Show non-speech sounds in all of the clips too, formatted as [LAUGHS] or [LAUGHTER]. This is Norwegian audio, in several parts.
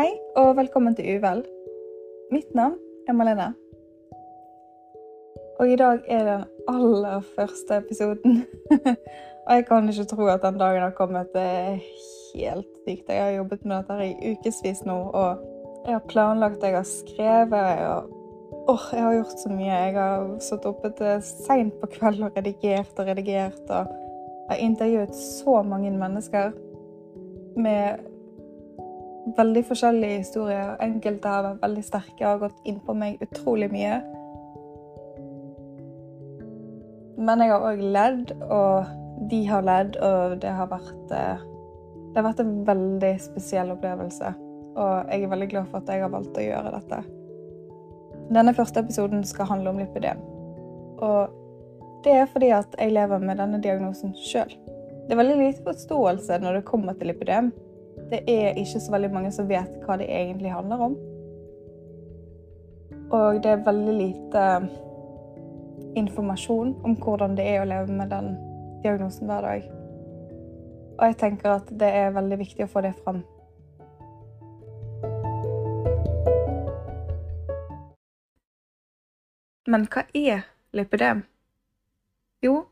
Hei, og velkommen til Uvel. Mitt navn er Malene. Og i dag er den aller første episoden. [LAUGHS] og jeg kan ikke tro at den dagen har kommet. Det er helt sykt. Jeg har jobbet med dette i ukevis nå, og jeg har planlagt, jeg har skrevet og Åh, oh, jeg har gjort så mye. Jeg har satt oppe til seint på kveld og redigert og redigert. og Jeg har intervjuet så mange mennesker med veldig forskjellige historier. Enkelte har vært veldig sterke og har gått inn på meg utrolig mye. Men jeg har òg ledd, og de har ledd, og det har vært eh, Det har vært en veldig spesiell opplevelse. Og jeg er veldig glad for at jeg har valgt å gjøre dette. Denne første episoden skal handle om lipidem. Og det er fordi at jeg lever med denne diagnosen sjøl. Det er veldig lite forståelse når det kommer til lipidem det er ikke så veldig mange som vet hva det egentlig handler om. Og det er veldig lite informasjon om hvordan det er å leve med den diagnosen hver dag. Og jeg tenker at det er veldig viktig å få det fram. Men hva er lipidem? Jo,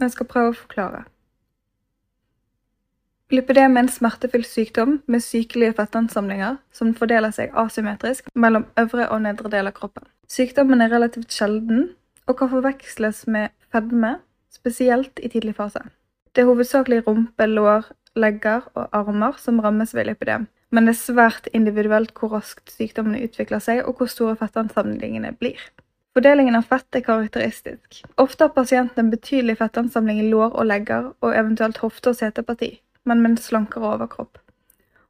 jeg skal prøve å forklare. Lipidem er en smertefull sykdom med sykelige fettansamlinger som fordeler seg asymmetrisk mellom øvre og nedre del av kroppen. Sykdommen er relativt sjelden og kan forveksles med fedme, spesielt i tidlig fase. Det er hovedsakelig rumpe, lår, legger og armer som rammes ved lipidem, men det er svært individuelt hvor raskt sykdommene utvikler seg og hvor store fettansamlingene blir. Fordelingen av fett er karakteristisk. Ofte har pasienten en betydelig fettansamling i lår og legger og eventuelt hofte- og seteparti men med en slankere overkropp.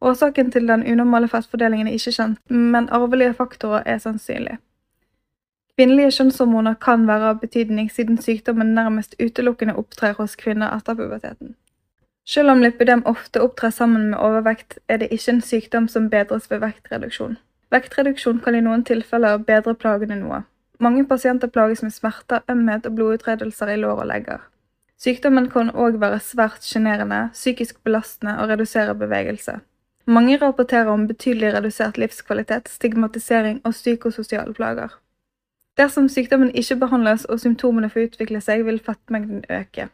Årsaken til den unormale fettfordelingen er ikke kjent, men arvelige faktorer er sannsynlig. Kvinnelige kjønnshormoner kan være av betydning, siden sykdommen nærmest utelukkende opptrer hos kvinner etter puberteten. Selv om lipidem ofte opptrer sammen med overvekt, er det ikke en sykdom som bedres ved vektreduksjon. Vektreduksjon kan i noen tilfeller bedre plagene noe. Mange pasienter plages med smerter, ømhet og blodutredelser i lår og legger. Sykdommen kan òg være svært sjenerende, psykisk belastende og redusere bevegelse. Mange rapporterer om betydelig redusert livskvalitet, stigmatisering og psykososiale plager. Dersom sykdommen ikke behandles og symptomene får utvikle seg, vil fettmengden øke.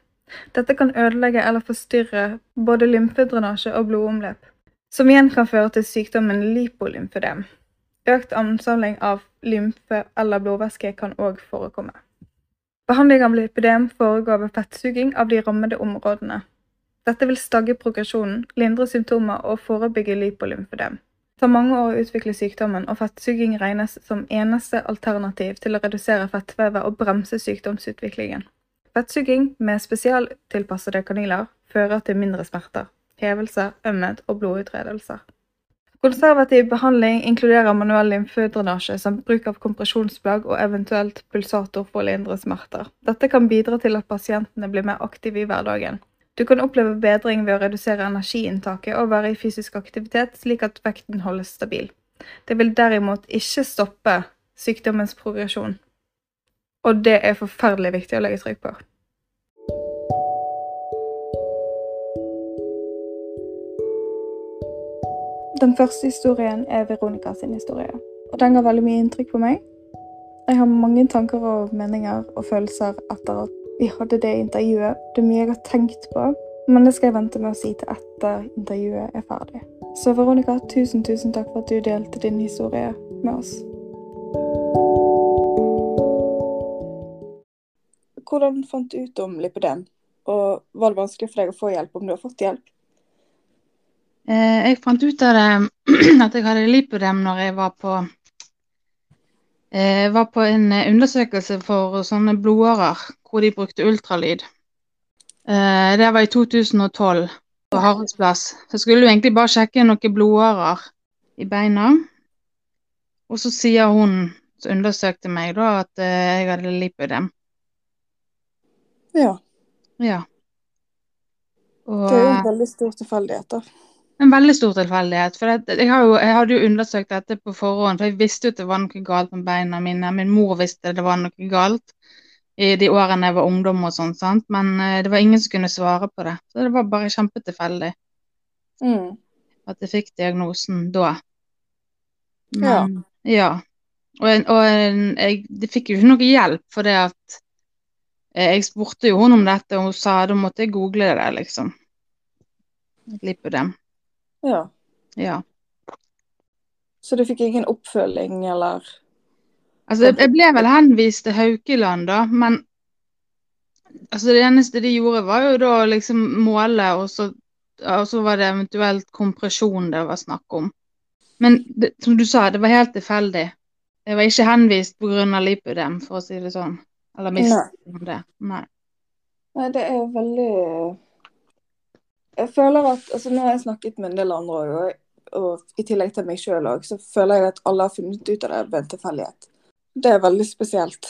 Dette kan ødelegge eller forstyrre både lymfedrenasje og blodomløp, som igjen kan føre til sykdommen lipolymfødem. Økt ansamling av lymfe eller blodvæske kan òg forekomme. Behandling av lipidem foregår ved fettsuging av de rammede områdene. Dette vil stagge progresjonen, lindre symptomer og forebygge lipoliymfødem. Det tar mange år å utvikle sykdommen, og fettsuging regnes som eneste alternativ til å redusere fettvevet og bremse sykdomsutviklingen. Fettsuging med spesialtilpassede kanyler fører til mindre smerter, hevelser, ømhet og blodutredelser. Konservativ behandling inkluderer manuell lymfedrenasje samt bruk av kompresjonsplagg og eventuelt pulsator for å lindre smerter. Dette kan bidra til at pasientene blir mer aktive i hverdagen. Du kan oppleve bedring ved å redusere energiinntaket og være i fysisk aktivitet, slik at vekten holdes stabil. Det vil derimot ikke stoppe sykdommens progresjon. Og det er forferdelig viktig å legge trykk på. Den første historien er Veronica sin historie. Og den ga veldig mye inntrykk på meg. Jeg har mange tanker og meninger og følelser etter at vi hadde det intervjuet. Det er mye jeg har tenkt på, men det skal jeg vente med å si til etter intervjuet er ferdig. Så Veronica, tusen, tusen takk for at du delte din historie med oss. Hvordan fant du ut om lipidem, og var det vanskelig for deg å få hjelp om du har fått hjelp? Eh, jeg fant ut av det [CLEARS THROAT] at jeg hadde lipodem når jeg var på, eh, var på en undersøkelse for sånne blodårer hvor de brukte ultralyd. Eh, det var i 2012 på Haraldsplass. Så skulle du egentlig bare sjekke noen blodårer i beina. Og så sier hun som undersøkte meg, da, at jeg hadde lipodem. Ja. ja. Og, det er jo veldig stor tilfeldighet, da. En veldig stor tilfeldighet. For jeg, jo, jeg, hadde jo undersøkt dette på forhånd, for jeg visste jo at det var noe galt med beina mine. Min mor visste det var noe galt i de årene jeg var ungdom og sånn, sant. Men uh, det var ingen som kunne svare på det. Så det var bare kjempetilfeldig mm. at jeg fikk diagnosen da. Men ja. Og, en, og jeg, jeg fikk jo ikke noe hjelp for det at eh, Jeg spurte jo hun om dette, og hun sa da måtte jeg google det, liksom. Lipødem. Ja. Ja. Så du fikk ingen oppfølging, eller? Altså, jeg, ble vel henvist til Haukeland, da, men altså, det eneste de gjorde, var jo da liksom måle, og så, og så var det eventuelt kompresjon det var snakk om. Men det, som du sa, det var helt tilfeldig. Jeg var ikke henvist pga. lipødem, for å si det sånn. Eller mistanke om det. Nei. Nei, det er veldig Jeg føler at altså Nå har jeg snakket med en del andre òg, og, og i tillegg til meg sjøl òg, så føler jeg at alle har funnet ut av det ved en tilfeldighet. Det er veldig spesielt.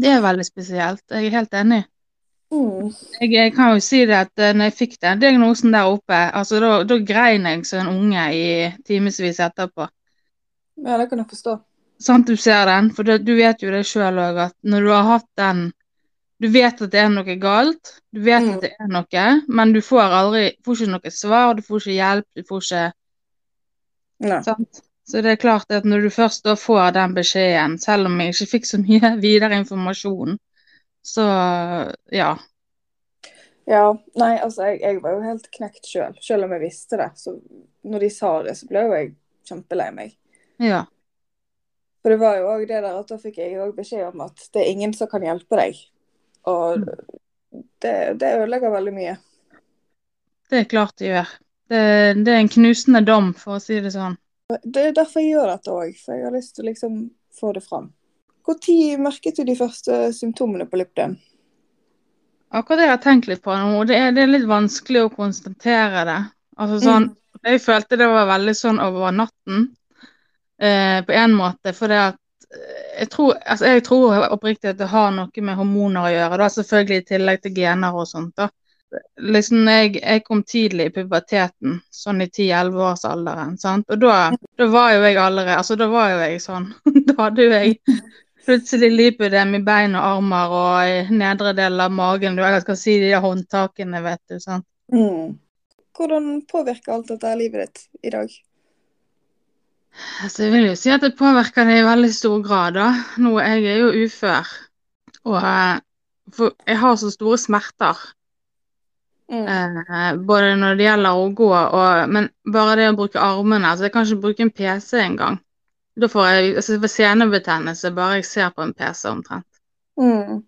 Det er veldig spesielt. Jeg er helt enig. Mm. Jeg, jeg kan jo si det at eh, når jeg fikk den diagnosen der oppe, altså da, da grein jeg som en unge i timevis etterpå. Ja, det kan jeg forstå. Sant du ser den, for det, du vet jo det sjøl òg, at når du har hatt den Du vet at det er noe galt, du vet Mm. at det er noe, men du får aldri får ikke noe svar, du får ikke hjelp, du får ikke Sant? Så det er klart at når du først da får den beskjeden, selv om jeg ikke fikk så mye [LAUGHS] videre informasjon, så ja. Ja, nei, altså jeg, jeg var jo helt knekt sjøl, selv. selv om jeg visste det. Så når de sa det, så ble jo jeg kjempelei meg. Ja. For det var jo òg det der at da fikk jeg òg beskjed om at det er ingen som kan hjelpe deg. Og det, det ødelegger veldig mye. Det er klart det gjør. Det, det er en knusende dom, for å si det sånn. Det er derfor jeg gjør dette òg, for jeg har lyst til å liksom få det fram. Når merket du de første symptomene på lipdem? Akkurat det jeg har tenkt litt på nå, det er, det er litt vanskelig å konstatere det. Altså sånn, Jeg følte det var veldig sånn over natten, eh, på en måte. For det at jeg tror, altså jeg tror oppriktig at det har noe med hormoner å gjøre, da, selvfølgelig i tillegg til gener og sånt. da. Liksom jeg, jeg kom tidlig i puberteten, sånn i 10-11-årsalderen. sant? Og da, da var jo jeg allerede Altså, da var jo jeg sånn. [LAUGHS] Da hadde jo jeg plutselig lipødem i bein og armer og i nedre del av magen. Du, jeg skal si de håndtakene, vet du. sant? Mm. Hvordan påvirker alt dette livet ditt i dag? Altså, jeg vil jo si at det påvirker det i veldig stor grad, da. Nå, jeg er jo ufør. Og eh, jeg har så store smerter. Mm. Eh, både når det gjelder å gå og Men bare det å bruke armene altså Jeg kan ikke bruke en PC engang. Da får jeg altså, jeg får senebetennelse bare jeg ser på en PC, omtrent. Mm.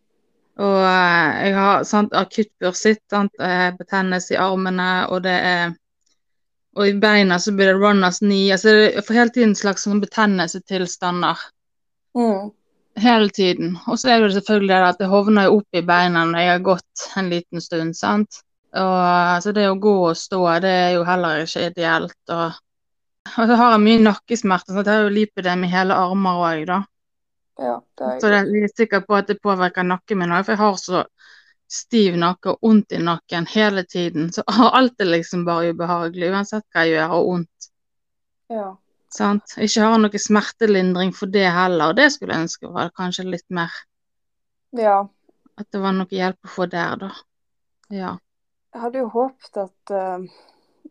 Og eh, jeg har sant, akutt bursitt, betennelse i armene, og det er Og i beina så blir det runners knee. Altså, jeg får hele tiden en slags sånn betennelsestilstander. Mm. Hele tiden. Og så er det selvfølgelig det at det hovner jo opp i beina når jeg har gått en liten stund, sant. Og altså det å gå og stå, det er jo heller ikke ideelt. Og, og så har jeg mye nakkesmerter, så jeg har jo lipødem i hele armer òg, da. Ja, det er Så det, jeg er sikker på at det påvirker nakken min òg, for jeg har så stiv nakke og vondt i nakken hele tiden. Så [LAUGHS] alt er liksom bare ubehagelig, uansett hva jeg gjør, og vondt. ja. Sant? Ikke har noe smertelindring for det heller, og det skulle jeg ønske var kanskje litt mer ja. At det var noe hjelp å få der, da. Ja. Jeg hadde jo håpet at uh,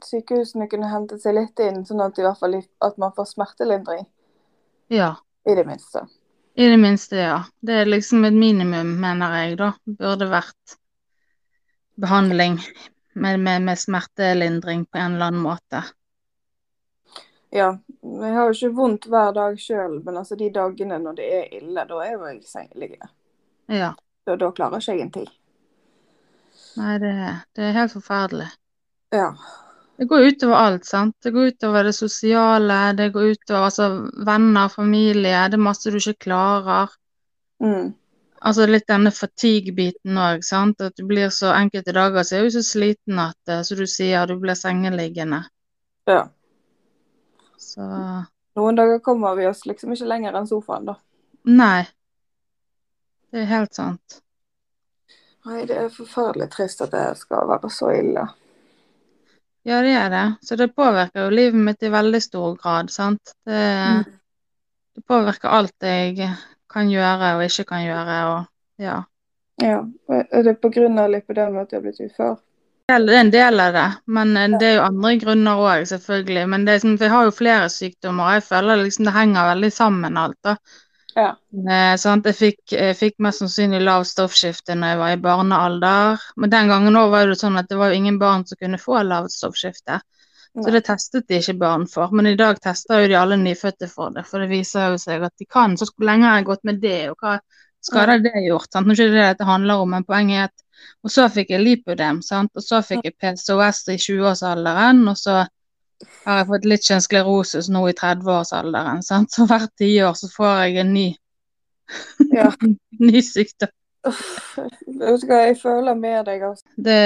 sykehusene kunne hente seg litt inn, sånn at, i hvert fall, at man får smertelindring, Ja. i det minste. I det minste, ja. Det er liksom et minimum, mener jeg, da. Burde vært behandling med, med, med smertelindring på en eller annen måte. Ja, jeg har jo ikke vondt hver dag sjøl, men altså de dagene når det er ille, da er jo jeg sengeliggende. Ja. Da, da klarer ikke jeg en tid. Nei, det, det er helt forferdelig. Ja. Det går utover alt, sant. Det går utover det sosiale, det går utover altså, venner, familie. Det er masse du ikke klarer. Mm. Altså litt denne fatigue-biten òg, sant. At du blir så enkelte dager så er du så sliten at, så du sier, du blir sengeliggende. ja. Så Noen dager kommer vi oss liksom ikke lenger enn sofaen, da. Nei. Det er helt sant. Nei, det er forferdelig trist at det skal være så ille. Ja, det er det. Så det påvirker jo livet mitt i veldig stor grad, sant. Det, Mm. det påvirker alt jeg kan gjøre og ikke kan gjøre, og ja. Ja. Er det av lipødem at du har blitt ufør? Det er en del av det, men eh, det er jo andre grunner òg, selvfølgelig. Men det er sånn, jeg har jo flere sykdommer, og jeg føler liksom det henger veldig sammen alt. da. Ja. Eh? Jeg, fikk, jeg fikk mest sannsynlig lav stoffskifte når jeg var i barnealder. Men den gangen var det sånn at det var ingen barn som kunne få lavt stoffskifte. Så Nei. det testet de ikke barn for. Men i dag tester jo de alle nyfødte for det, for det viser jo seg at de kan. Så hvor lenge har jeg gått med det, og hva skader det gjort? Sant? Nå er ikke det dette handler om, men poenget er at Og så fikk jeg lipodem, sant? og så fikk jeg PCOS i 20-årsalderen, og så har jeg fått litt sklerosus nå i 30-årsalderen. Så hvert tiår så får jeg en ny, Ja. [LAUGHS] ny sykdom. Uff, jeg føler med deg, altså. Det,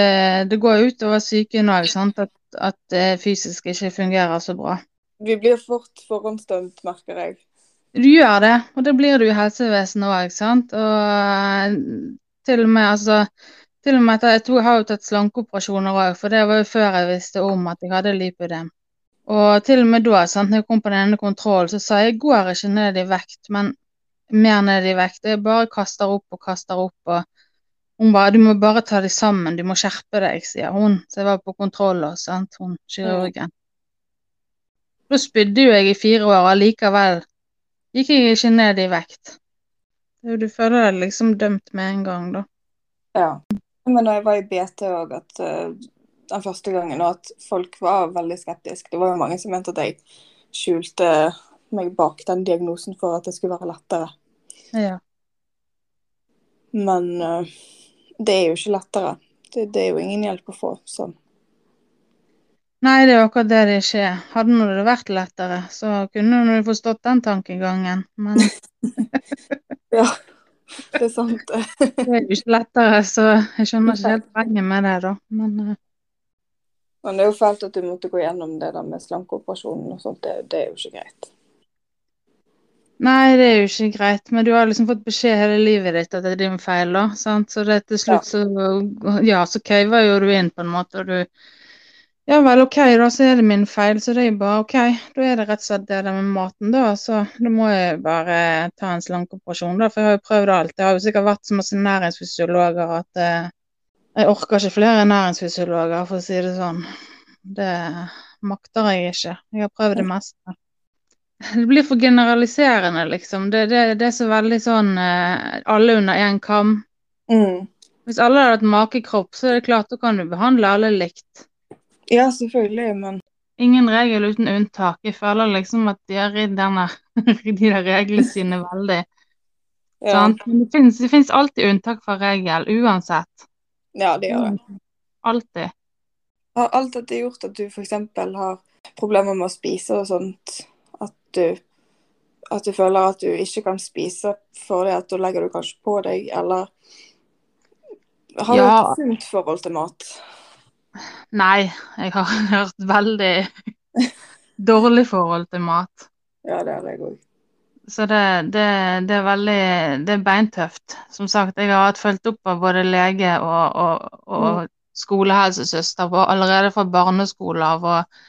det går utover psyken òg, sant. At, at det fysisk ikke fungerer så bra. Vi blir fort forhåndsdømt, merker jeg. Du gjør det, og det blir du i helsevesenet òg, sant. Og til og med, altså til og med jeg, jeg har jo tatt slankeoperasjoner òg, for det var jo før jeg visste om at jeg hadde lipødem. Og til og med da, sant, når jeg kom på den ene kontrollen, så sa jeg jeg går ikke ned i vekt, men mer ned i vekt. Jeg bare kaster opp og kaster opp. og Hun bare 'du må bare ta deg sammen, du må skjerpe deg', sier hun. Så jeg var på kontroll hos sant, hun kirurgen. Da spydde jo jeg i fire år, og likevel gikk jeg ikke ned i vekt. Du føler deg liksom dømt med en gang, da. Ja. Men når jeg var i BT òg, at eh, den første gangen, og at folk var veldig skeptiske. Det var jo mange som mente at jeg skjulte meg bak den diagnosen for at det skulle være lettere. Ja. Men uh, det er jo ikke lettere. Det, det er jo ingen hjelp å få. Så Nei, det er akkurat det det ikke er. Hadde nå det vært lettere, så kunne du forstått den tankegangen. Men [LAUGHS] ja, det er sant. [LAUGHS] det er jo ikke lettere, så jeg skjønner ikke helt poenget med det, da. Men eh, Men det er jo fælt at du måtte gå gjennom det der med slankeoperasjonen og sånt. Det, det er jo ikke greit. Nei, det er jo ikke greit, men du har liksom fått beskjed hele livet ditt at det er din feil, da. Sant? Så det til slutt så Ja, så caver jo du inn på en måte, og du Ja vel, OK, da, så er det min feil, så det er jo bare OK. Da er det rett og slett det der med maten, da. Så da må jeg bare ta en slankeoperasjon, da. For jeg har jo prøvd alt. Jeg har jo sikkert vært så masse næringsfysiologer at eh, jeg orker ikke flere næringsfysiologer, for å si det sånn. Det makter jeg ikke. Jeg har prøvd det meste. [LAUGHS] Det blir for generaliserende, liksom. Det, det, det er så veldig sånn eh, alle under én kam. Mm. Hvis alle hadde hatt makekropp, så er det klart da kan du behandle alle likt. Ja, selvfølgelig, men Ingen regel uten unntak. Jeg føler liksom at de har ridd [LAUGHS] de der reglene sine veldig. [LAUGHS] ja. Sant? Men det finnes alltid unntak fra regel, uansett. Ja, det gjør det. Alltid. Har alt dette gjort at du f.eks. har problemer med å spise og sånt? At du, at du føler at du ikke kan spise fordi at da legger du kanskje på deg, eller Har du et sunt forhold til mat? Nei, jeg har [LAUGHS] hørt veldig [LAUGHS] dårlig forhold til mat. Ja, det har jeg òg. Så det, det, det er veldig Det er beintøft. Som sagt, jeg har hatt fulgt opp av både lege og, og, og skolehelsesøster og allerede fra barneskoler og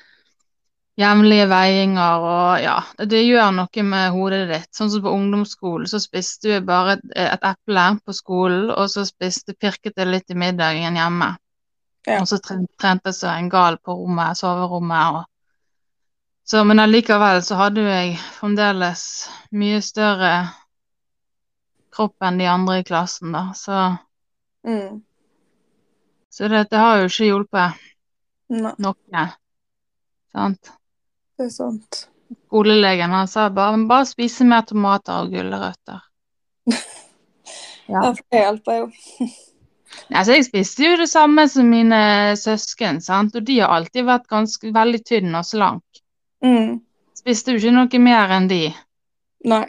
jevnlige veiinger og ja, det, det gjør noe med hodet ditt. Sånn som på ungdomsskolen, så spiste du bare et, et eple på skolen, og så spiste, pirket jeg litt i middagen hjemme. Ja. Og så trente jeg så en gal på rommet, soverommet. Og, så, men allikevel så hadde jo jeg fremdeles mye større kropp enn de andre i klassen, da. Så, Mm. så det, det har jo ikke hjulpet Nei, noe. Sant? det er sant. Skolelegen han sa bare, bare spise mer tomater og gulrøtter. [LAUGHS] Ja. For det hjelper jo. [LAUGHS] Altså, jeg spiste jo det samme som mine søsken, sant? og de har alltid vært ganske veldig tynne og slank. Mm. Spiste jo ikke noe mer enn de. Nei.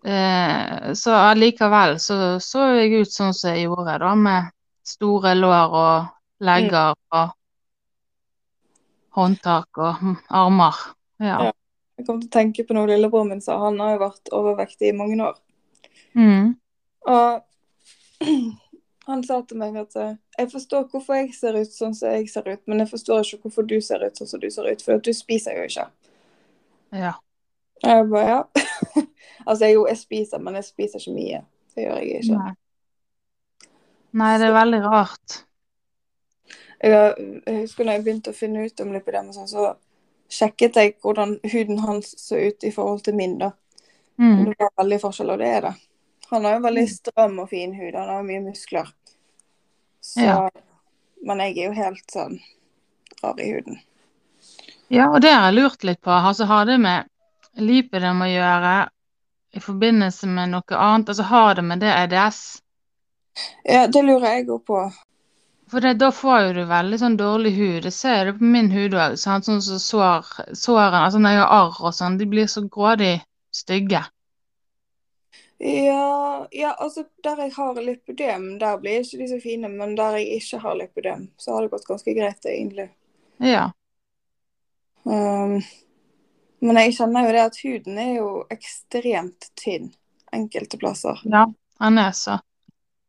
Eh, så allikevel så så jeg ut sånn som jeg gjorde, da, med store lår og legger og håndtak og hm, armer. Ja. Ja. Jeg kom til å tenke på noe lillebror min sa. Han har jo vært overvektig i mange år. Mm. Og [CLEARS THROAT] han sa til meg at eh, jeg forstår hvorfor jeg ser ut sånn som jeg ser ut, men jeg forstår ikke hvorfor du ser ut sånn som du ser ut, for du spiser jo ikke. ja. Jeg bare, ja. [LAUGHS] altså, jeg, jo, jeg spiser, men jeg spiser ikke mye. Det gjør jeg ikke. Nei. Nei, det er veldig rart. Jeg, jeg husker når jeg begynte å finne ut om lipidem, sånn, så sjekket jeg hvordan huden hans så ut i forhold til min. da. Mm. Det var veldig forskjell, og det er det. Han har jo veldig stram og fin hud. Han har mye muskler. Så, Ja. Men jeg er jo helt sånn rar i huden. Ja, og det har jeg lurt litt på. Altså, har det med lipidem å gjøre i forbindelse med noe annet? Altså, har det med det EDS? Ja, det lurer jeg òg på. For det, da får jo du veldig sånn dårlig hud. Det ser du på min hud òg. Sånn som så sår, sårene, altså når jeg har arr og sånn, de blir så grådig stygge. Ja, ja, altså der jeg har lipødem, der blir ikke de så fine. Men der jeg ikke har lipødem, så har det gått ganske greit, egentlig. Ja. Um, men jeg kjenner jo det at huden er jo ekstremt tynn enkelte plasser. Ja, han er så.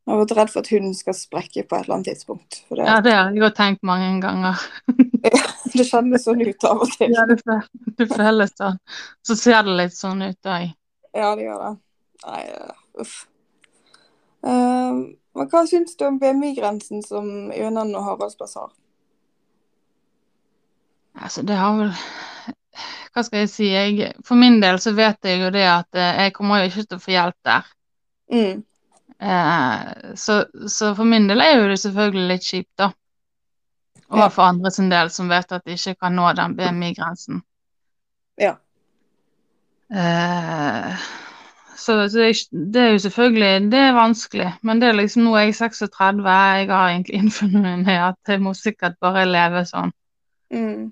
Jeg har vært redd for at huden skal sprekke på et eller annet tidspunkt. Det, Ja, det har jeg jo tenkt mange ganger. [LAUGHS] det kjennes sånn ut av og til. Ja, det føles sånn. Så ser det litt sånn ut òg. Ja, det gjør det. Nei, uh, uff. Uh, men hva syns du om BMI-grensen som Jønan og Haraldsplass har? Altså, det har vel Hva skal jeg si? Jeg, for min del så vet jeg jo det at eh, jeg kommer jo ikke til å få hjelp der. Mm. Eh, så, så for min del er jo det selvfølgelig litt kjipt, da. Og Ja. for andre sin del som vet at de ikke kan nå den BMI-grensen. Ja. Eh, så så det, er det er jo selvfølgelig det er vanskelig, men det er liksom nå er jeg 36, jeg har egentlig [LAUGHS] innfunnet meg at jeg må sikkert bare leve sånn, Mm.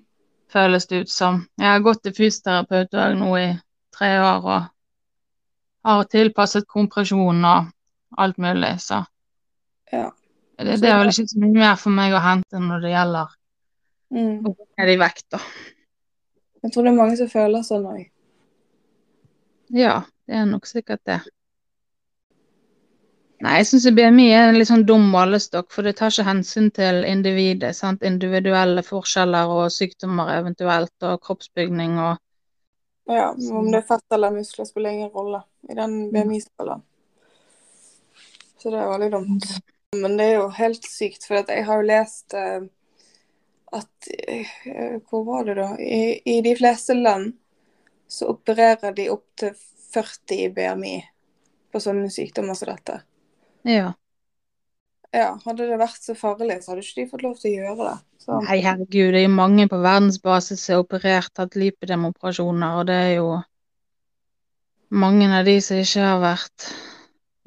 føles det ut som. Jeg har gått til fysioterapeut nå i tre år og har tilpasset kompresjon og alt mulig, så Ja. det, det er vel ikke så mye mer for meg å hente når det gjelder Mm. å gå ned i vekt, da. Jeg tror det er mange som føler sånn òg. Ja, det er nok sikkert det. Nei, jeg syns BMI er en litt sånn dum målestokk, for det tar ikke hensyn til individet. sant? Individuelle forskjeller og sykdommer eventuelt, og kroppsbygning og Ja, om det er fett eller muskler spiller ingen rolle i den BMI-skalaen. Så det er veldig dumt. Men det er jo helt sykt, for jeg har jo lest eh, at eh, Hvor var det, da? I, I de fleste land så opererer de opp til 40 i BMI på sånne sykdommer som dette. Ja. Ja, Hadde det vært så farlig, så hadde ikke de fått lov til å gjøre det. Så, Nei, herregud, det er jo mange på verdensbasis som er operert, hatt lipedemoperasjoner, og det er jo mange av de som ikke har vært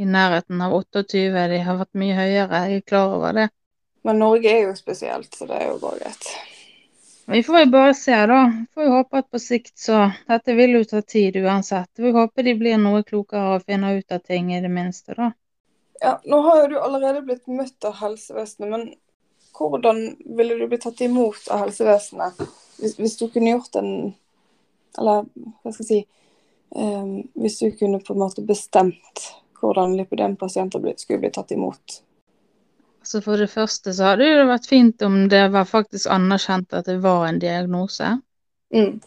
i nærheten av 28, de har vært mye høyere. Jeg er klar over det. men Norge er jo spesielt, så det er jo bare greit. Vi får jo bare se, da. Får jo håpe at på sikt så Dette vil jo ta tid uansett. Vi håper de blir noe klokere og finner ut av ting, i det minste, da. Ja, Nå har jo du allerede blitt møtt av helsevesenet, men hvordan ville du blitt tatt imot av helsevesenet hvis, hvis du kunne gjort en Eller hva skal jeg si um, Hvis du kunne på en måte bestemt hvordan lipidempasienter skulle bli tatt imot? Så for det første så hadde det vært fint om det var faktisk anerkjent at det var en diagnose. Mm.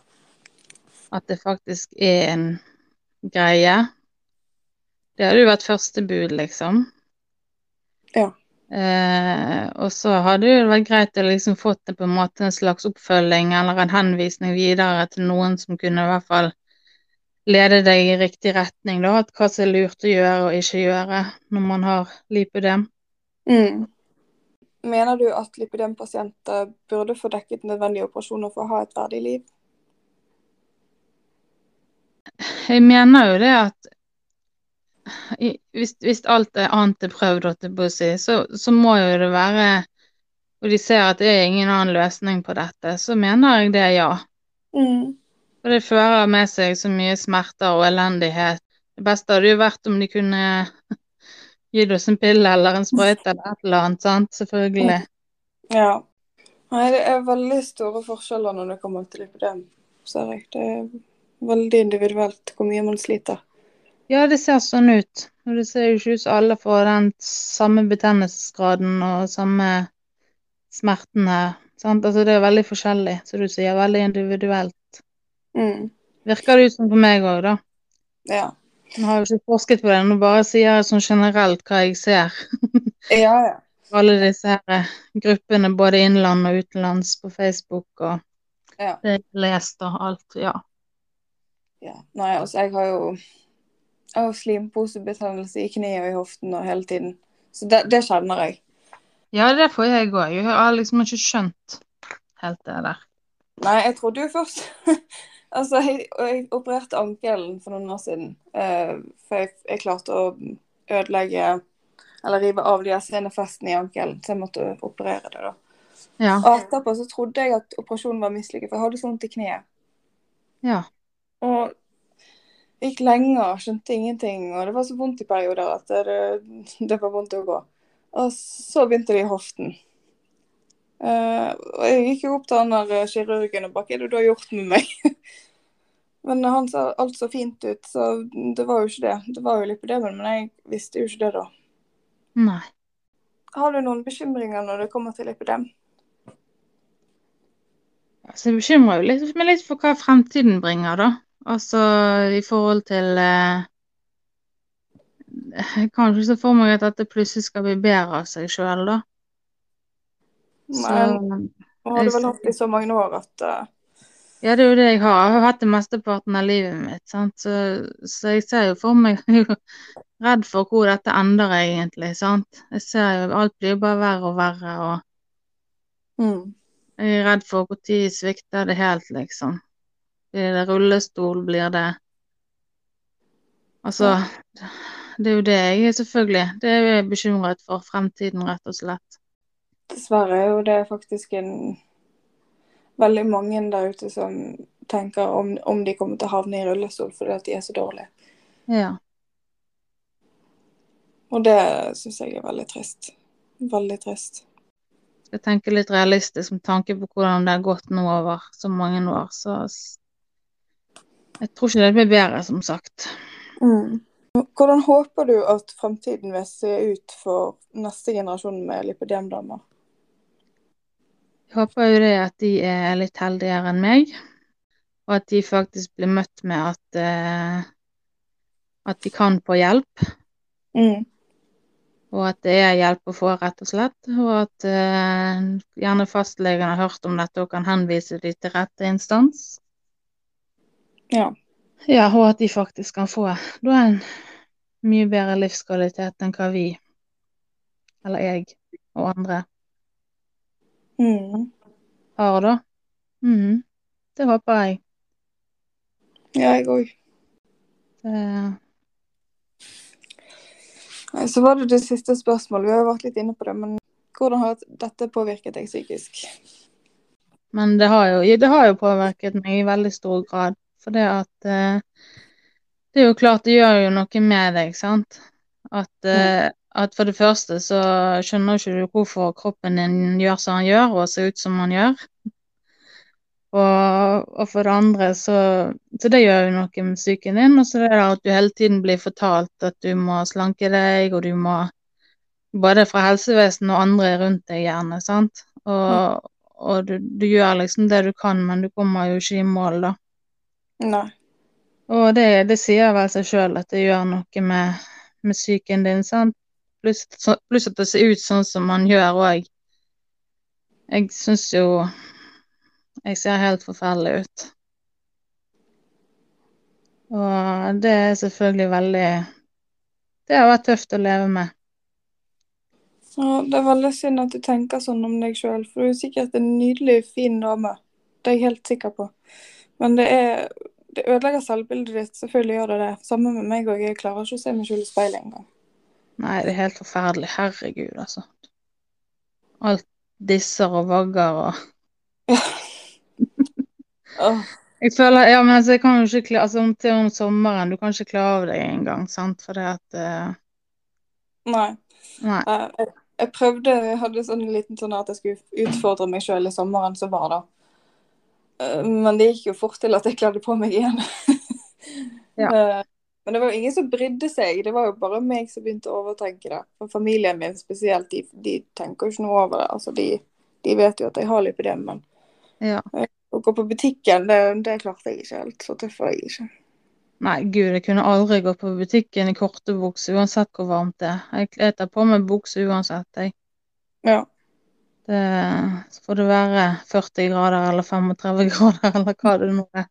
At det faktisk er en greie. Det hadde jo vært første bud, liksom. Ja. Eh, og så hadde det vært greit å liksom fått det på en måte en slags oppfølging eller en henvisning videre til noen som kunne i hvert fall lede deg i riktig retning, da. At hva som er lurt å gjøre og ikke gjøre når man har lipødem. Mm. Mener du at lipidempasienter burde få dekket nødvendige operasjoner for å ha et verdig liv? Jeg mener jo det at hvis, hvis alt er annet er prøvd, så, så må jo det være Og de ser at det er ingen annen løsning på dette, så mener jeg det, ja. Mm. For det fører med seg så mye smerter og elendighet. Det beste hadde jo vært om de kunne gitt oss en pille eller en sprøyte eller et eller annet, sant. Selvfølgelig. Ja. Nei, det er veldig store forskjeller når det kommer til lipidem, ser jeg. Det er veldig individuelt hvor mye man sliter. Ja, det ser sånn ut. Og det ser jo ikke ut som alle får den samme betennelsesgraden og samme smertene. Sant? Altså, det er veldig forskjellig, som du sier. Veldig individuelt. Mm. Virker det ut som for meg òg, da. Ja. Nå har jeg jo ikke forsket på det, nå bare sier jeg sånn generelt hva jeg ser. [LAUGHS] Ja, ja. alle disse her eh, gruppene, både innland og utenlands, på Facebook og Ja. det jeg har lest og alt. Ja. ja. Nei, altså, jeg har jo jeg har slimposebetennelse i kneet og i hoften og hele tiden. Så det, det kjenner jeg. ja, det får jeg òg. Jeg har liksom ikke skjønt helt det der. Nei, jeg trodde jo først [LAUGHS] Altså, jeg, jeg opererte ankelen for noen år siden. Uh, for jeg, jeg klarte å ødelegge Eller rive av de senefestene i ankelen, så jeg måtte operere det, da. Ja. Og etterpå så trodde jeg at operasjonen var mislykket, for jeg hadde så vondt i kneet. ja. Og gikk lenge og skjønte ingenting, og det var så vondt i perioder at det, det var vondt å gå. Og så begynte det i hoften. Eh, og jeg gikk jo opp til han der eh, kirurgen og bare Hva er det du har gjort med meg? [LAUGHS] men han sa alt så fint ut, så det var jo ikke det. Det var jo lipødemen, men jeg visste jo ikke det da. Nei. Har du noen bekymringer når det kommer til lipidem? Altså, jeg bekymrer jo litt, meg litt for hva fremtiden bringer, da. Altså i forhold til eh, Jeg kan ikke se for meg at dette plutselig skal bli bedre av seg sjøl, da. Men nå har du vel hatt det i så mange år at uh... Ja, det er jo det jeg har. Jeg har hatt det mesteparten av livet mitt, sant. Så, så jeg ser jo for meg [LAUGHS] Jeg er jo redd for hvor dette ender, egentlig, sant. Jeg ser jo Alt blir jo bare verre og verre, og mm. jeg er redd for når svikter det helt, liksom. Blir det rullestol, blir det Altså, det er jo det jeg er, selvfølgelig. Det er jeg bekymret for fremtiden, rett og slett. Dessverre er jo det faktisk en veldig mange der ute som tenker om, om de kommer til å havne i rullestol fordi at de er så dårlige. Ja. Og det syns jeg er veldig trist. Veldig trist. Skal tenke litt realistisk med tanke på hvordan det har gått nå over så mange år, så Jeg tror ikke det blir bedre, som sagt. Mm. Hvordan håper du at fremtiden vil se ut for neste generasjon med lipødemdamer? Jeg håper jo det at de er litt heldigere enn meg, og at de faktisk blir møtt med at uh, at de kan få hjelp, Mm. og at det er hjelp å få, rett og slett. Og at uh, gjerne fastlegen har hørt om dette og kan henvise dem til rette instans. Ja. Ja, og at de faktisk kan få da en mye bedre livskvalitet enn hva vi, eller jeg og andre, Mm. har, det. Mm. Det håper jeg. Ja, jeg òg. Det, Så var det det siste spørsmålet. Vi har jo vært litt inne på det, men hvordan har dette påvirket deg psykisk? men det har, jo, det har jo påvirket meg i veldig stor grad. For det at eh, Det er jo klart det gjør jo noe med deg, sant. At, eh, at for det første så skjønner ikke du hvorfor kroppen din gjør som han gjør, og ser ut som han gjør. Og, og for det andre så Så det gjør jo noe med psyken din. Og så det der at du hele tiden blir fortalt at du må slanke deg, og du må Både fra helsevesenet og andre rundt deg, gjerne, sant. Og, og du, du gjør liksom det du kan, men du kommer jo ikke i mål, da. Nei. Og det, det sier vel seg sjøl at det gjør noe med, med psyken din, sant. Pluss pluss at det ser ut sånn som man gjør òg. Jeg syns jo jeg ser helt forferdelig ut. Og det er selvfølgelig veldig Det har vært tøft å leve med. Ja, det er veldig synd at du tenker sånn om deg sjøl, for du er sikkert en nydelig, fin dame. Det er jeg helt sikker på. Men det er Det ødelegger selvbildet ditt. Selvfølgelig gjør det det. Samme med meg òg. Jeg klarer ikke å se meg sjøl i speilet engang. Nei, det er helt forferdelig. Herregud, altså. Alt disser og vagger og [LAUGHS] Jeg føler Ja, men altså, jeg kan jo ikke klare Altså, om til om sommeren Du kan ikke klare av deg engang, sant, for det at uh... nei. Nei. Eh, Jeg, jeg prøvde, jeg hadde sånn en liten sånn at jeg skulle utfordre meg sjøl i sommeren som var da. Eh, Men det gikk jo fort til at jeg kledde på meg igjen. [LAUGHS] Ja. Eh, Men det var jo ingen som brydde seg. Det var jo bare meg som begynte å overtenke det. For familien min spesielt, de, de tenker jo ikke noe over det. Altså, de, de vet jo at jeg har lipødem, men Ja. å gå på butikken, det, det klarte jeg ikke helt. Så tøff var jeg ikke. Nei, gud, jeg kunne aldri gå på butikken i korte bukser uansett hvor varmt det er. Jeg kler på meg bukse uansett, jeg. Ja. Det, så får det være 40 grader eller 35 [LAUGHS] grader eller hva det nå er.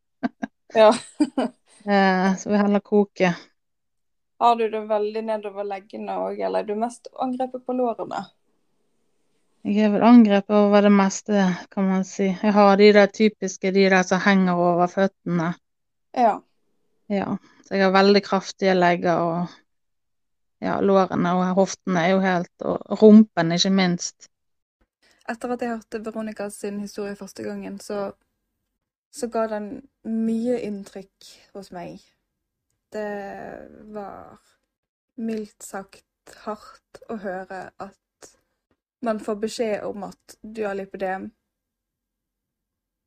ja. [LAUGHS] Eh, så vi heller koker. Har du det veldig nedover leggene òg, eller er du mest angrepet på lårene? Jeg er vel angrepet over det meste, kan man si. Jeg har de der typiske, de der som henger over føttene. Ja. Ja. Så jeg har veldig kraftige legger, og ja, lårene og hoftene er jo helt Og rumpen, ikke minst. Etter at jeg hørte Veronica sin historie første gangen, så så ga den mye inntrykk hos meg. Det var mildt sagt hardt å høre at man får beskjed om at du har lipidem,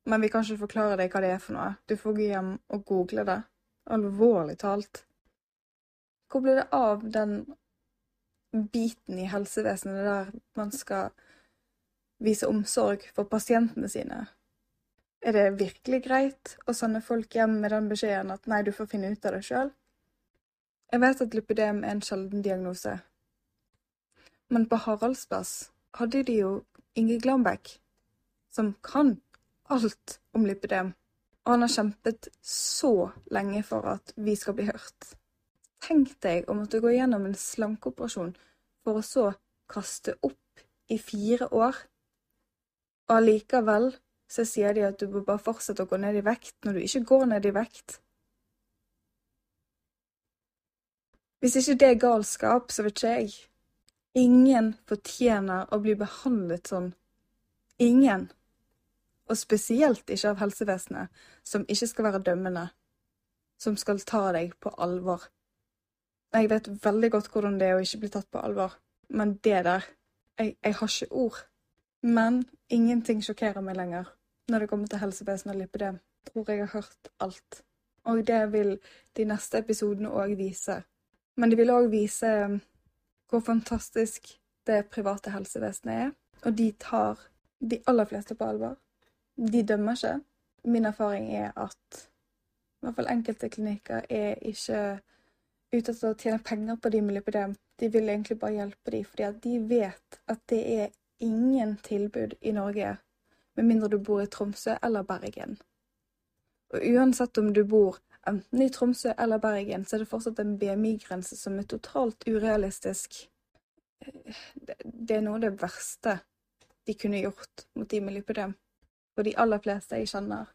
men vi kan ikke forklare deg hva det er for noe. Du får gå hjem og google det. Alvorlig talt. Hvor ble det av den biten i helsevesenet der man skal vise omsorg for pasientene sine? Er det virkelig greit å sende folk hjem med den beskjeden at nei, du får finne ut av det sjøl? Jeg vet at lipidem er en sjelden diagnose, men på Haraldsplass hadde de jo Inge Glambekk, som kan alt om lipidem, og han har kjempet så lenge for at vi skal bli hørt. Tenk deg å måtte gå gjennom en slankeoperasjon for å så kaste opp i fire år, og allikevel så sier de at du bør bare fortsette å gå ned i vekt når du ikke går ned i vekt. Hvis ikke det er galskap, så vet ikke jeg. Ingen fortjener å bli behandlet sånn. Ingen. Og spesielt ikke av helsevesenet, som ikke skal være dømmende. Som skal ta deg på alvor. Jeg vet veldig godt hvordan det er å ikke bli tatt på alvor, men det der Jeg, jeg har ikke ord. Men ingenting sjokkerer meg lenger når det kommer til helsevesenet og lipidem. Tror jeg har hørt alt. Og det vil de neste episodene òg vise. Men de vil òg vise um, hvor fantastisk det private helsevesenet er. Og de tar de aller fleste på alvor. De dømmer ikke. Min erfaring er at i hvert fall enkelte klinikker er ikke ute etter å tjene penger på de med lipidem. De vil egentlig bare hjelpe dem, fordi de vet at det er ingen tilbud i Norge med mindre du bor i Tromsø eller Bergen. Og uansett om du bor enten i Tromsø eller Bergen, så er det fortsatt en BMI-grense som er totalt urealistisk. Det er noe av det verste de kunne gjort mot de med lipidem. Og de aller fleste jeg kjenner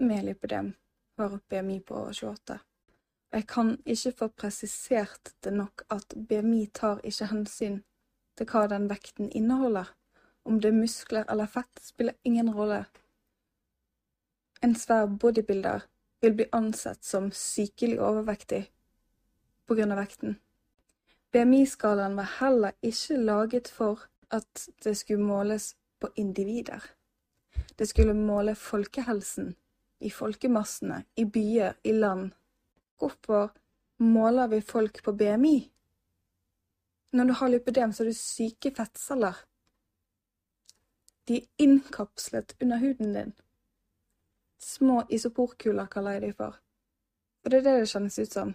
med lipidem, har BMI på 28. Og jeg kan ikke få presisert det nok at BMI tar ikke hensyn til hva den vekten inneholder. Om det er muskler eller fett, spiller ingen rolle. En svær bodybuilder vil bli ansett som sykelig overvektig på grunn av vekten. BMI-skalaen var heller ikke laget for at det skulle måles på individer. Det skulle måle folkehelsen i folkemassene, i byer, i land. Hvorfor måler vi folk på BMI? Når du har lipidem, så har du syke fettceller. De er innkapslet under huden din. Små isoporkuler kaller jeg de for. Og det er det det kjennes ut som.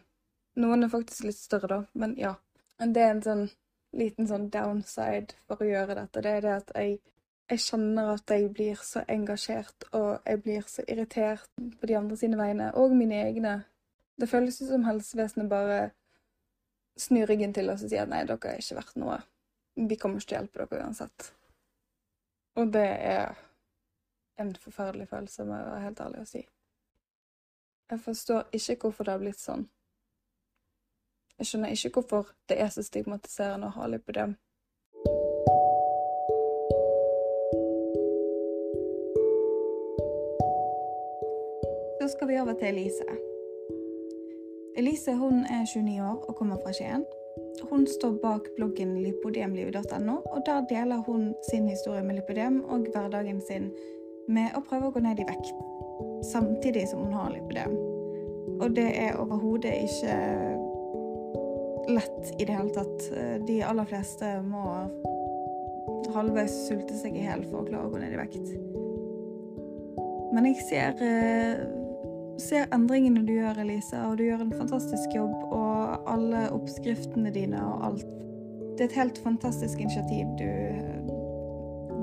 Noen er faktisk litt større, da, men ja. Det er en sånn liten sånn downside for å gjøre dette. Det er det at jeg, jeg kjenner at jeg blir så engasjert, og jeg blir så irritert på de andre sine vegne, og mine egne. Det føles ut som helsevesenet bare snur ryggen til oss og sier at nei, dere er ikke verdt noe. Vi kommer ikke til å hjelpe dere uansett. Og det er en forferdelig følelse, må jeg være helt ærlig å si. Jeg forstår ikke hvorfor det har blitt sånn. Jeg skjønner ikke hvorfor det er så stigmatiserende å ha lipidem. Så skal vi over til Elise. Elise hun er 29 år og kommer fra Skien. Hun står bak bloggen lipodemlivet.no, og der deler hun sin historie med lipodem og hverdagen sin med å prøve å gå ned i vekt, samtidig som hun har lipodem. Og det er overhodet ikke lett i det hele tatt. De aller fleste må halvveis sulte seg i hjel for å klare å gå ned i vekt. Men jeg ser, eh, ser endringene du gjør, Elise, og du gjør en fantastisk jobb. og alle oppskriftene dine og alt. det er et helt fantastisk initiativ du,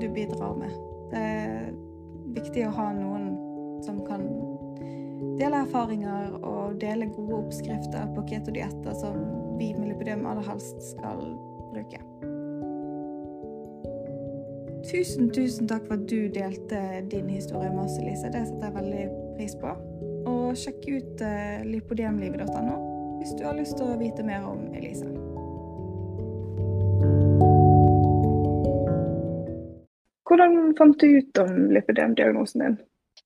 du bidrar med. Det er viktig å ha noen som kan dele erfaringer og dele gode oppskrifter på ketodietter som vi med lipidem aller helst skal bruke. Tusen, tusen takk for at du delte din historie med oss, Elise. Det setter jeg veldig pris på. Og sjekk ut uh, lipodemlivet.no hvis du har lyst til å vite mer om Elise. Hvordan fant du ut om lipidem-diagnosen din?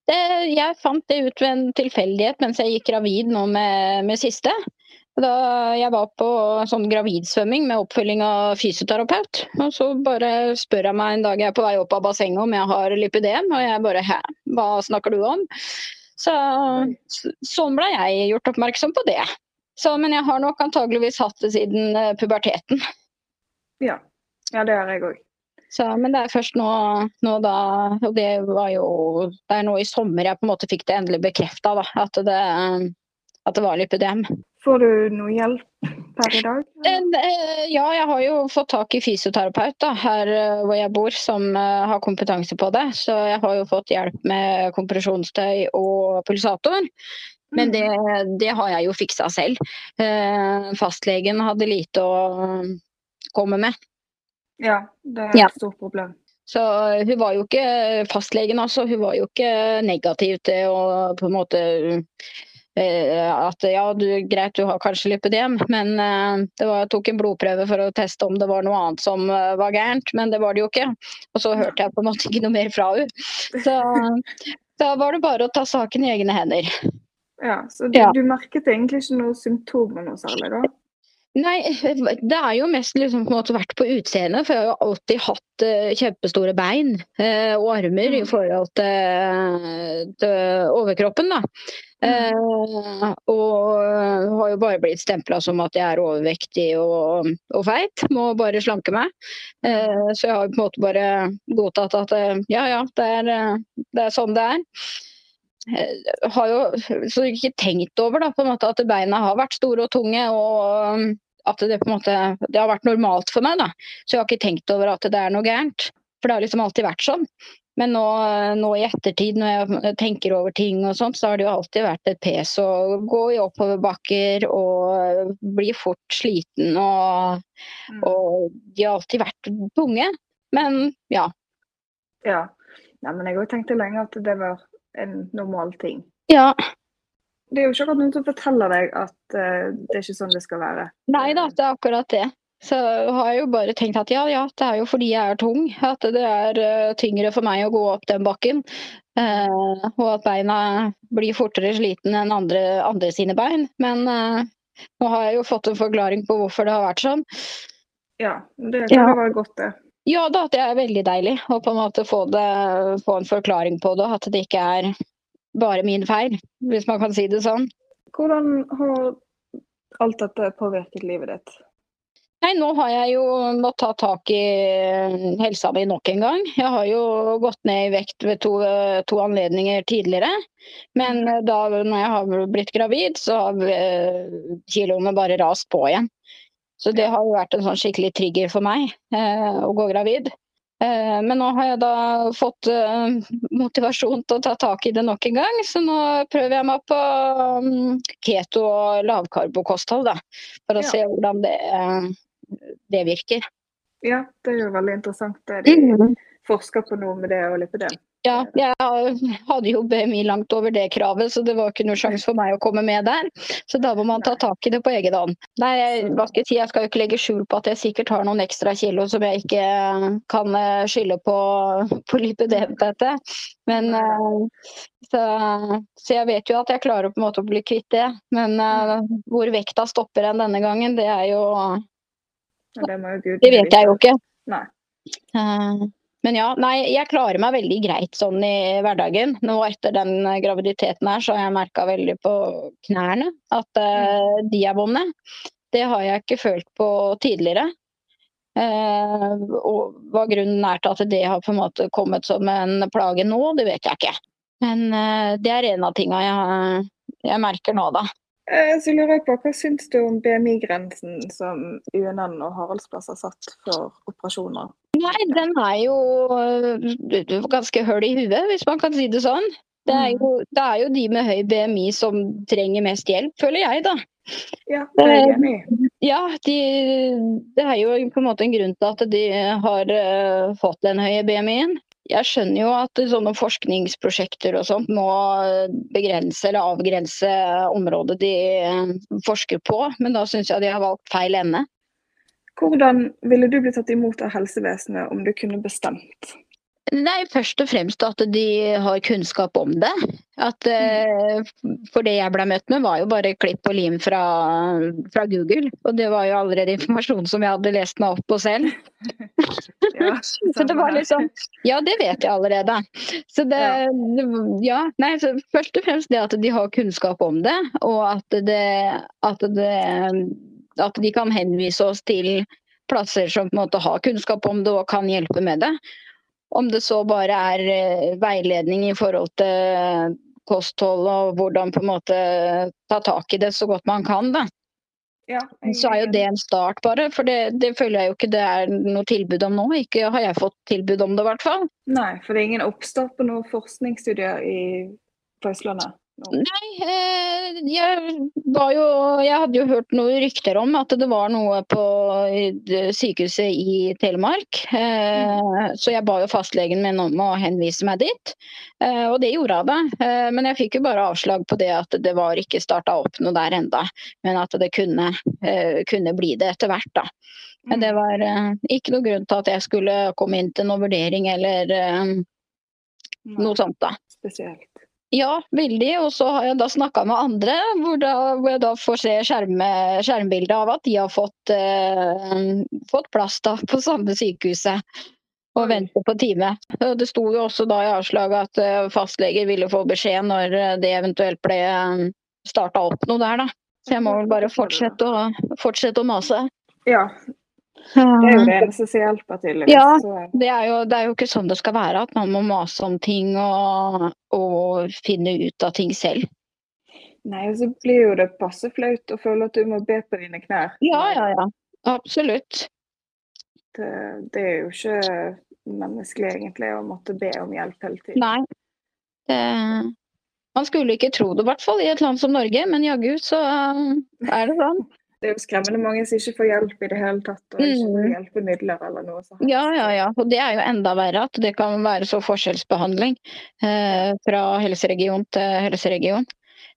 jeg fant det ut ved en tilfeldighet mens jeg gikk gravid nå med, med siste. Da jeg var på sånn gravidsvømming med oppfølging av fysioterapeut. Og så bare spør jeg meg en dag jeg er på vei opp av bassenget om jeg har lipidem, og jeg bare hæ, hva snakker du om? Så sånn ble jeg gjort oppmerksom på det. Så, men jeg har nok antageligvis hatt det siden eh, puberteten. Ja, ja det har jeg òg. men det er først nå, nå, da Og det var jo Det er nå i sommer jeg på en måte fikk det endelig bekrefta, at, at det var lipidem. Får du noe hjelp per i dag? Eh, ja, jeg har jo fått tak i fysioterapeut da, her eh, hvor jeg bor, som eh, har kompetanse på det. Så jeg har jo fått hjelp med kompresjonstøy og pulsator. Men det, mm. det har jeg jo fiksa selv. Fastlegen hadde lite å komme med. Ja, det er et ja. stort problem. Så hun var jo ikke fastlegen, altså. Hun var jo ikke negativ til å på en måte Eh, at ja, du, greit du har kanskje lipidem, men det var, jeg tok en blodprøve for å teste om det var noe annet som var gærent, men det var det jo ikke. Og så hørte jeg på en måte ikke noe mer fra henne. Så [LAUGHS] da var det bare å ta saken i egne hender. Ja, Så du, ja. du merket egentlig ikke noe symptomer noe særlig da? Nei, [LAUGHS] det er jo mest liksom på en måte vært på utseendet. For jeg har jo alltid hatt uh, kjempestore bein uh, og armer mm. i forhold til, til overkroppen. da. Uh, og har jo bare blitt stempla som at jeg er overvektig og, og feit. Må bare slanke meg. Så jeg har på en måte bare godtatt at ja ja, det er, det er, sånn det er. Jeg har jo så ikke tenkt over da, på en måte at beina har vært store og tunge. og at det på en måte det har vært normalt for meg. da. Så jeg har ikke tenkt over at det er noe gærent. For det har liksom alltid vært sånn. Men nå, nå, i ettertid, når jeg tenker over ting og sånt, så har det jo alltid vært et pes å gå i oppoverbakker og bli fort sliten og, mm. og de har alltid vært tunge. Men ja. Ja. ja men jeg òg tenkte lenge at det var en normal ting. Ja. Det er jo ikke akkurat noen som forteller deg at uh, det er ikke sånn det skal være. Nei da, det er akkurat det. Så har jeg jo bare tenkt at ja, ja, det er jo fordi jeg er tung. At det er uh, tyngre for meg å gå opp den bakken. Uh, og at beina blir fortere sliten enn andre, andre sine bein. Men nå har jeg jo fått en forklaring på hvorfor det har vært sånn. Ja, det kan ja. være godt, det. Ja da, det er veldig deilig å på en måte få, det, få en forklaring på det. At det ikke er bare min feil, hvis man kan si det sånn. Hvordan har alt dette påvirket livet ditt? Nei, nå har jeg jo måttet ta tak i eh, helsa mi nok en gang. Jeg har jo gått ned i vekt ved to, to anledninger tidligere. Men eh, da når jeg har blitt gravid, så har eh, kiloene bare rast på igjen. Så det har jo vært en sånn skikkelig trigger for meg eh, å gå gravid. Eh, men nå har jeg da fått eh, motivasjon til å ta tak i det nok en gang, så nå prøver jeg meg på um, keto og lavkarbokosthold, da. For å ja. se hvordan det det virker. Ja, det er jo veldig interessant det de mm. forsker på noe med det og lipidem. Ja, jeg hadde jo BMI langt over det kravet, så det var ikke noe sjanse for meg å komme med der. Så da må man ta tak i det på egen hånd. Nei, hva skal jeg si, jeg skal jo ikke legge skjul på at jeg sikkert har noen ekstra kilo som jeg ikke kan eh, skylde på, på lipidemtete. Men eh, så, så, jeg vet jo at jeg klarer på en måte å bli kvitt det. Men hvor vekta stopper en denne gangen, det er jo det, det vet jeg jo ikke. Nei. Men ja, nei, jeg klarer meg veldig greit sånn i hverdagen. Nå etter den graviditeten her, så har jeg merka veldig på knærne at uh, de er vonde. Det har jeg ikke følt på tidligere. Uh, og hva grunnen er til at det har på en måte kommet som en plage nå, det vet jeg ikke. Men uh, det er en av tinga jeg, jeg merker nå, da. Eh, Så lurer jeg på, Hva syns du om BMI-grensen som UNN og Haraldsplass har satt for operasjoner? Nei, den er jo øh, ganske høl i huet, hvis man kan si det sånn. Det er, jo, det er jo de med høy BMI som trenger mest hjelp, føler jeg, da. Ja, det er enig. Ja, de, det er jo på en måte en grunn til at de har øh, fått den høye BMI-en. Jeg skjønner jo at sånne forskningsprosjekter og sånt må begrense eller avgrense området de øh, forsker på, men da syns jeg de har valgt feil ende. Hvordan ville du blitt tatt imot av helsevesenet om du kunne bestemt? Nei, først og fremst at de har kunnskap om det. At, eh, for det jeg ble møtt med, var jo bare klipp og lim fra, fra Google. Og det var jo allerede informasjon som jeg hadde lest meg opp på selv. [LAUGHS] Ja, [LAUGHS] Så det var liksom Ja, det vet jeg allerede. Så det Ja. Nei, så først og fremst det at de har kunnskap om det, og at det At, det, at de kan henvise oss til plasser som på en måte har kunnskap om det og kan hjelpe med det. Om det så bare er eh, veiledning i forhold til kosthold og hvordan på en måte ta tak i det så godt man kan, da. Ja, jeg Så er jo det en start, bare. For det, det føler jeg jo ikke det er noe tilbud om nå. Ikke har jeg fått tilbud om det, i hvert fall. Nei, for det er ingen oppstart på noen forskningsstudier i, på Østlandet? Nei, eh, jeg var jo Jeg hadde jo hørt noen rykter om at det var noe på eh, sykehuset i Telemark. Eh, Så jeg ba jo fastlegen min om å henvise meg dit, og det gjorde hun. Men jeg fikk jo bare avslag på det at det var ikke starta opp noe der enda, men at det kunne, kunne bli det etter hvert, da. Men det var eh, ikke noe grunn til at jeg skulle komme inn til noen vurdering eller noe sånt, da. Spesielt. Ja, veldig. Og så har jeg da snakka med andre, hvor, da, hvor jeg da får se skjerme, skjermbildet av at de har fått, eh, fått plass da, på samme sykehuset. Og venter på time. Det sto jo også da i avslaget at eh, fastleger ville få beskjed når eh, det eventuelt ble starta opp noe der, da. Så jeg må vel bare fortsette å, fortsette å mase. Ja, det er jo det eneste som hjelper, tydeligvis. Ja. Det er, jo, det er jo ikke sånn det skal være, at man må mase om ting og, og finne ut av ting selv. nei, og så blir jo det passe flaut å føle at du må be på dine knær. Ja, ja, ja. Absolutt. Det, det er jo ikke menneskelig egentlig å måtte be om hjelp hele tiden. Nei. Det, man skulle ikke tro det, i hvert fall i et land som Norge, men jaggu så er det sånn. Det er jo skremmende mange som ikke får hjelp i det hele tatt, og ikke får Mm. hjelpemidler eller noe sånt. Ja, ja, ja. Og det er jo enda verre at det kan være så forskjellsbehandling eh, fra helseregion til helseregion.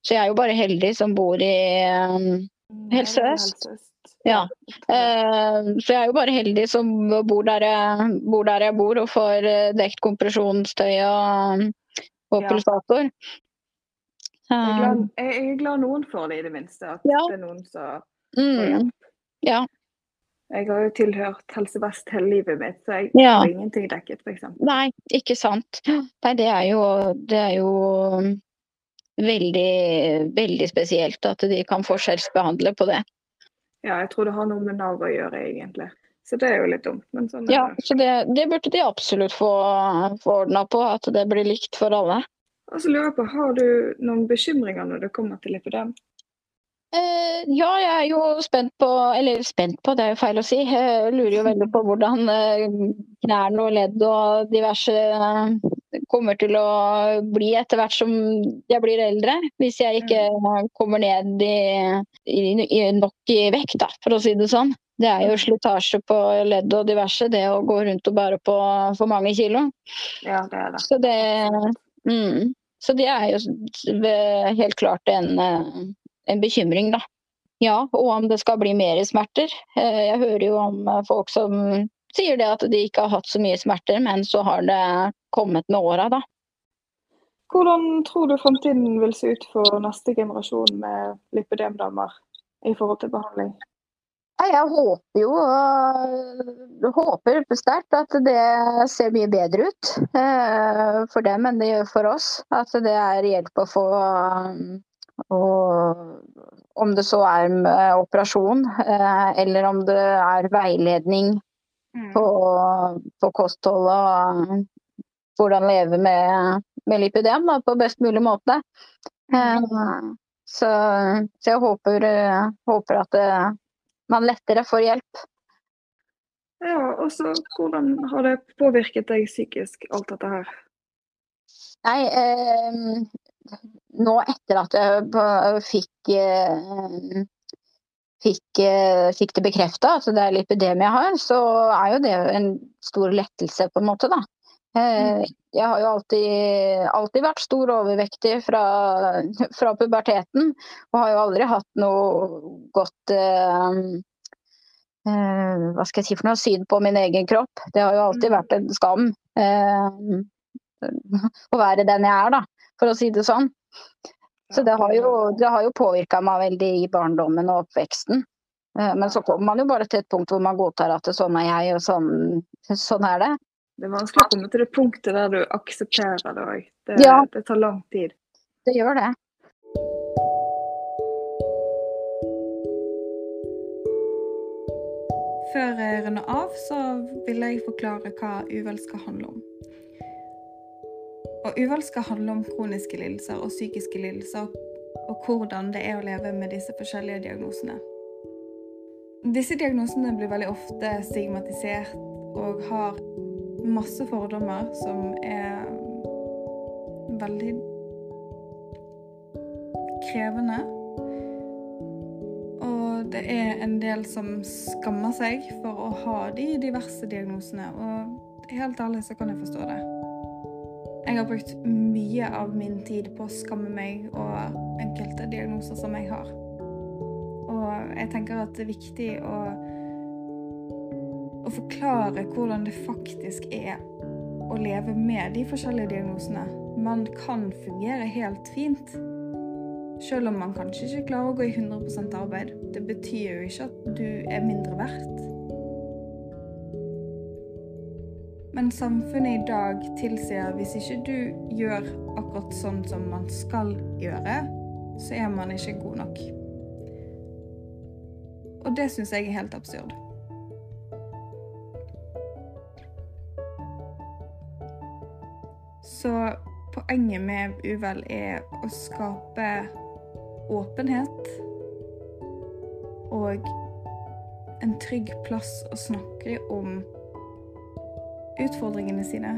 Så jeg er jo bare heldig som bor i um, Helse Øst. Ja. Eh, så jeg er jo bare heldig som bor der jeg bor, der jeg bor og får eh, dekt kompresjonsstøy og, og pulsator. Jeg er, Eh, glad, jeg jeg er glad noen får det, i det minste. At Ja. det er noen som mm, hjelp. ja. Jeg har jo tilhørt Helse Vest hele livet mitt, så jeg Ja. har ingenting dekket, f.eks. Nei, ikke sant. Nei, det er jo, det er jo veldig, veldig spesielt at de kan forskjellsbehandle på det. Ja, jeg tror det har noe med Nav å gjøre, egentlig. Så det er jo litt dumt, men sånn Ja, det. så det, det burde de absolutt få, få ordna på, at det blir likt for alle. Og så lurer jeg på, Har du noen bekymringer når det kommer til lipidem? Eh, ja, jeg er jo spent på Eller spent på, det er jo feil å si. Jeg lurer jo veldig på hvordan eh, knærne og ledd og diverse eh, kommer til å bli etter hvert som jeg blir eldre. Hvis jeg ikke kommer ned i, i, i nok i vekt, da, for å si det sånn. Det er jo slitasje på ledd og diverse, det å gå rundt og bære på for mange kilo. Ja, det er det. Så det, mm, så det er jo helt klart en, en bekymring, da. Ja, og om det skal bli mer smerter. Eh, Jeg hører jo om eh, folk som sier det at de ikke har hatt så mye smerter, men så har det kommet med åra, da. Hvordan tror du fremtiden vil se ut for neste generasjon med lipidemdamer i forhold til behandling? Jeg håper jo øh, håper sterkt at det ser mye bedre ut for dem enn det gjør for oss. At det er hjelp å få og om det så er med operasjon øh, eller om det er veiledning på, på kosthold og hvordan leve med, med lipidem da, på best mulig måte. Eh, Så, så jeg håper, eh, håper at det, man lettere får hjelp. Ja, og så hvordan har det påvirket deg psykisk, alt dette her? Nei, eh, nå etter at jeg fikk eh, Fikk, eh, fikk det bekrefta at det er lipidem jeg har, så er jo det en stor lettelse, på en måte, da. Eh, Jeg har jo alltid, alltid vært stor overvektig fra, fra puberteten, og har jo aldri hatt noe godt eh, eh, Hva skal jeg si for noe? Syn på min egen kropp. Det har jo alltid Mm. vært en skam eh, å være den jeg er, da, for å si det sånn. Så det har jo, det har jo påvirka meg veldig i barndommen og oppveksten. Eh, Men så kommer man jo bare til et punkt hvor man godtar at sånn er jeg, og sånn, sånn er det. Det er vanskelig å komme til det punktet der du aksepterer det òg. Det, Ja. det tar lang tid. Det gjør det. Før jeg runder av, så vil jeg forklare hva uvel skal handle om. Og Uvalg skal handle om kroniske lidelser og psykiske lidelser, og hvordan det er å leve med disse forskjellige diagnosene. Disse diagnosene blir veldig ofte stigmatisert og har masse fordommer som er veldig krevende. Og det er en del som skammer seg for å ha de diverse diagnosene. Og helt ærlig så kan jeg forstå det. Jeg har brukt mye av min tid på å skamme meg og enkelte diagnoser som jeg har. Og jeg tenker at det er viktig å, å forklare hvordan det faktisk er å leve med de forskjellige diagnosene. Man kan fungere helt fint. Selv om man kanskje ikke klarer å gå i 100 arbeid. Det betyr jo ikke at du er mindre verdt. Samfunnet i dag tilsier at hvis ikke du gjør akkurat sånn som man skal gjøre, så er man ikke god nok. Og det syns jeg er helt absurd. Så poenget med uvel er å skape åpenhet og en trygg plass å snakke om utfordringene sine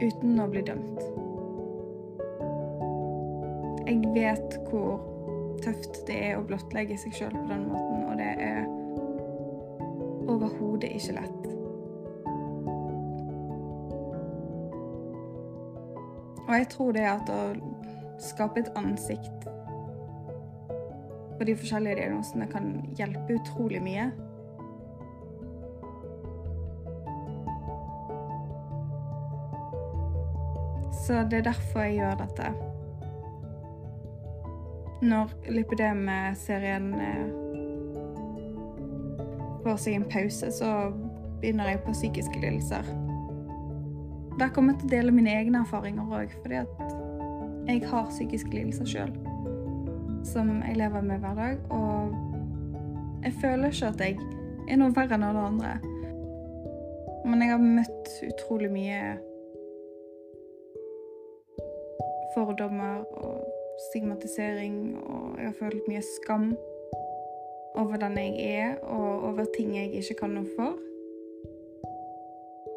uten å bli dømt. Jeg vet hvor tøft det er å blottlegge seg sjøl på den måten, og det er overhodet ikke lett. Og jeg tror det at å skape et ansikt på de forskjellige diagnosene kan hjelpe utrolig mye. Så det er derfor jeg gjør dette. Når lipidem-serien eh, får seg en pause, så begynner jeg på psykiske lidelser. Der kommer jeg til å dele mine egne erfaringer òg, fordi at jeg har psykiske lidelser sjøl. Som jeg lever med hver dag. Og jeg føler ikke at jeg er noe verre enn alle andre. Men jeg har møtt utrolig mye fordommer og stigmatisering, og jeg har følt mye skam over den jeg er, og over ting jeg ikke kan noe for.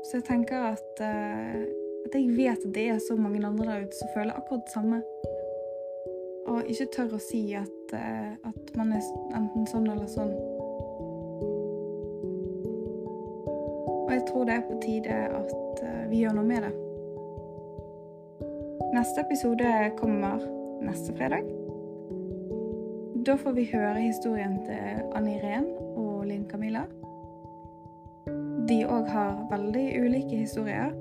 Så jeg tenker at, uh, at jeg vet at det er så mange andre der ute som føler akkurat det samme. Og ikke tør å si at, uh, at man er enten sånn eller sånn. Og jeg tror det er på tide at uh, vi gjør noe med det. Neste episode kommer neste fredag. Da får vi høre historien til Anne Irén og Linn Camilla. De òg har veldig ulike historier.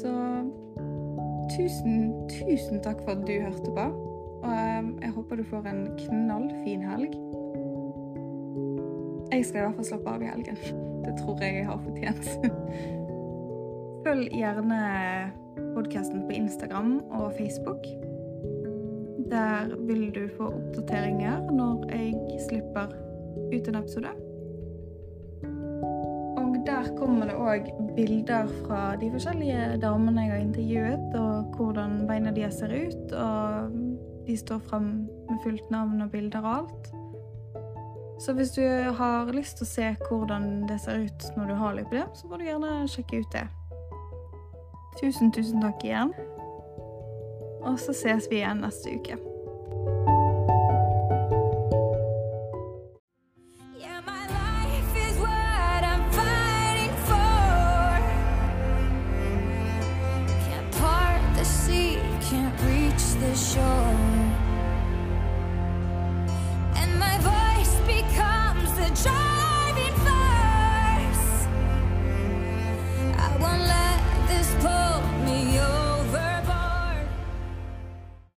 Så tusen, tusen takk for at du hørte på. Og eh, jeg håper du får en knallfin helg. Jeg skal i hvert fall slappe av i helgen. [LAUGHS] Det tror jeg jeg har fortjent. [LAUGHS] Følg gjerne podkasten på Instagram og Facebook. Der vil du få oppdateringer når jeg slipper ut en episode. Og der kommer det òg bilder fra de forskjellige damene jeg har intervjuet, og hvordan beina de ser ut, og de står frem med fullt navn og bilder og alt. Så hvis du har lyst til å se hvordan det ser ut når du har litt problem, så må du gjerne sjekke ut det. Tusen, tusen takk igjen. Og så ses vi igjen neste uke.